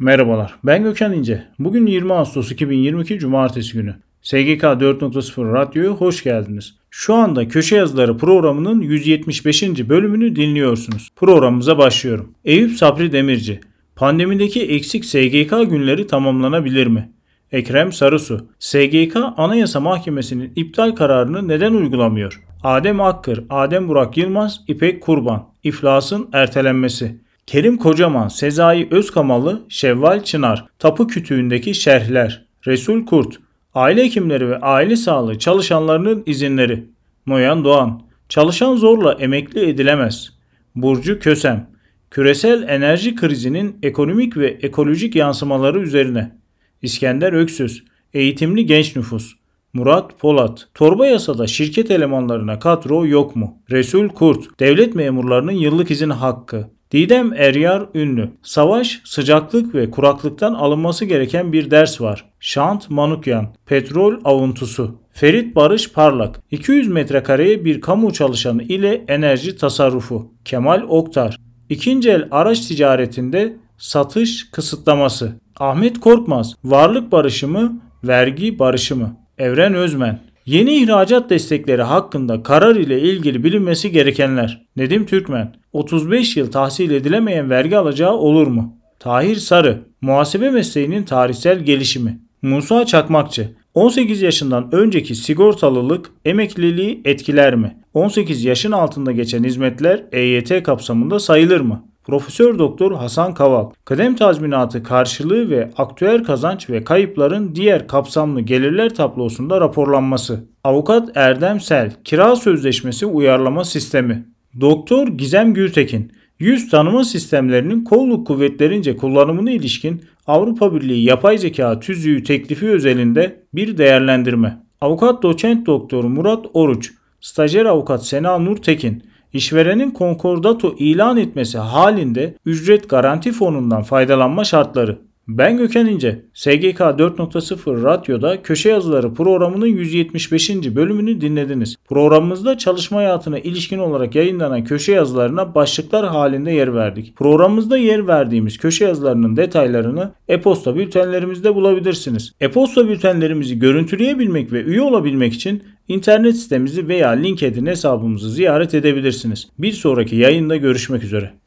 Merhabalar, ben Gökhan İnce. Bugün 20 Ağustos 2022 Cumartesi günü. SGK 4.0 Radyo'ya hoş geldiniz. Şu anda Köşe Yazıları programının 175. bölümünü dinliyorsunuz. Programımıza başlıyorum. Eyüp Sabri Demirci, pandemideki eksik SGK günleri tamamlanabilir mi? Ekrem Sarısu, SGK Anayasa Mahkemesi'nin iptal kararını neden uygulamıyor? Adem Akkır, Adem Burak Yılmaz, İpek Kurban, iflasın ertelenmesi. Kerim Kocaman, Sezai Özkamalı, Şevval Çınar, Tapu Kütüğündeki Şerhler, Resul Kurt, Aile Hekimleri ve Aile Sağlığı çalışanlarının izinleri, Noyan Doğan, Çalışan zorla emekli edilemez, Burcu Kösem, Küresel enerji krizinin ekonomik ve ekolojik yansımaları üzerine, İskender Öksüz, Eğitimli Genç Nüfus, Murat Polat, torba yasada şirket elemanlarına kadro yok mu? Resul Kurt, devlet memurlarının yıllık izin hakkı. Didem Eryar Ünlü, savaş, sıcaklık ve kuraklıktan alınması gereken bir ders var. Şant Manukyan, petrol avuntusu. Ferit Barış Parlak, 200 metrekareye bir kamu çalışanı ile enerji tasarrufu. Kemal Oktar, ikinci el araç ticaretinde satış kısıtlaması. Ahmet Korkmaz, varlık barışımı, vergi barışımı. Evren Özmen, Yeni ihracat destekleri hakkında karar ile ilgili bilinmesi gerekenler. Nedim Türkmen, 35 yıl tahsil edilemeyen vergi alacağı olur mu? Tahir Sarı, muhasebe mesleğinin tarihsel gelişimi. Musa Çakmakçı, 18 yaşından önceki sigortalılık emekliliği etkiler mi? 18 yaşın altında geçen hizmetler EYT kapsamında sayılır mı? Profesör Doktor Hasan Kaval, kıdem tazminatı karşılığı ve aktüel kazanç ve kayıpların diğer kapsamlı gelirler tablosunda raporlanması. Avukat Erdem Sel, kira sözleşmesi uyarlama sistemi. Doktor Gizem Gültekin, yüz tanıma sistemlerinin kolluk kuvvetlerince kullanımına ilişkin Avrupa Birliği yapay zeka tüzüğü teklifi özelinde bir değerlendirme. Avukat doçent doktor Murat Oruç, stajyer avukat Sena Nurtekin, işverenin konkordato ilan etmesi halinde ücret garanti fonundan faydalanma şartları. Ben Gökhan İnce. SGK 4.0 Radyo'da Köşe Yazıları programının 175. bölümünü dinlediniz. Programımızda çalışma hayatına ilişkin olarak yayınlanan köşe yazılarına başlıklar halinde yer verdik. Programımızda yer verdiğimiz köşe yazılarının detaylarını e-posta bültenlerimizde bulabilirsiniz. E-posta bültenlerimizi görüntüleyebilmek ve üye olabilmek için internet sitemizi veya LinkedIn hesabımızı ziyaret edebilirsiniz. Bir sonraki yayında görüşmek üzere.